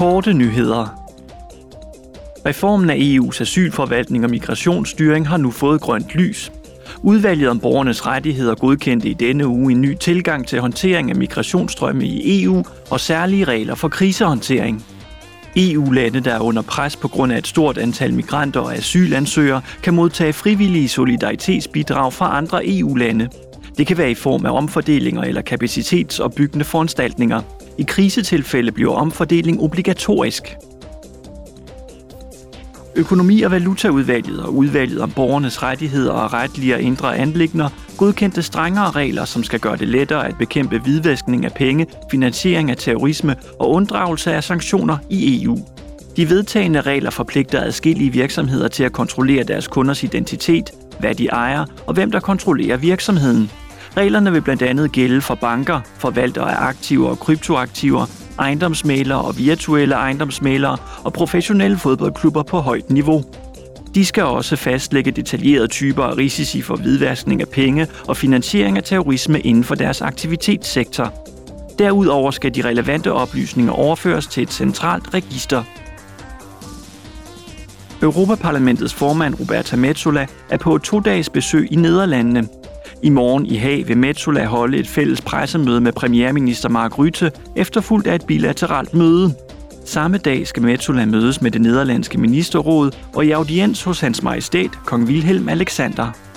Korte nyheder. Reformen af EU's asylforvaltning og migrationsstyring har nu fået grønt lys. Udvalget om borgernes rettigheder godkendte i denne uge en ny tilgang til håndtering af migrationsstrømme i EU og særlige regler for krisehåndtering. EU-lande, der er under pres på grund af et stort antal migranter og asylansøgere, kan modtage frivillige solidaritetsbidrag fra andre EU-lande. Det kan være i form af omfordelinger eller kapacitetsopbyggende foranstaltninger. I krisetilfælde bliver omfordeling obligatorisk. Økonomi- og valutaudvalget og udvalget om borgernes rettigheder og retlige og indre anlægner godkendte strengere regler, som skal gøre det lettere at bekæmpe hvidvaskning af penge, finansiering af terrorisme og unddragelse af sanktioner i EU. De vedtagende regler forpligter adskillige virksomheder til at kontrollere deres kunders identitet, hvad de ejer og hvem der kontrollerer virksomheden. Reglerne vil blandt andet gælde for banker, forvaltere af aktiver og kryptoaktiver, ejendomsmalere og virtuelle ejendomsmalere og professionelle fodboldklubber på højt niveau. De skal også fastlægge detaljerede typer af risici for hvidvaskning af penge og finansiering af terrorisme inden for deres aktivitetssektor. Derudover skal de relevante oplysninger overføres til et centralt register. Europaparlamentets formand Roberta Metsola er på et to-dages besøg i Nederlandene – i morgen i Haag vil Metsola holde et fælles pressemøde med premierminister Mark Rutte, efterfulgt af et bilateralt møde. Samme dag skal Metsola mødes med det nederlandske ministerråd og i audiens hos hans majestæt, kong Wilhelm Alexander.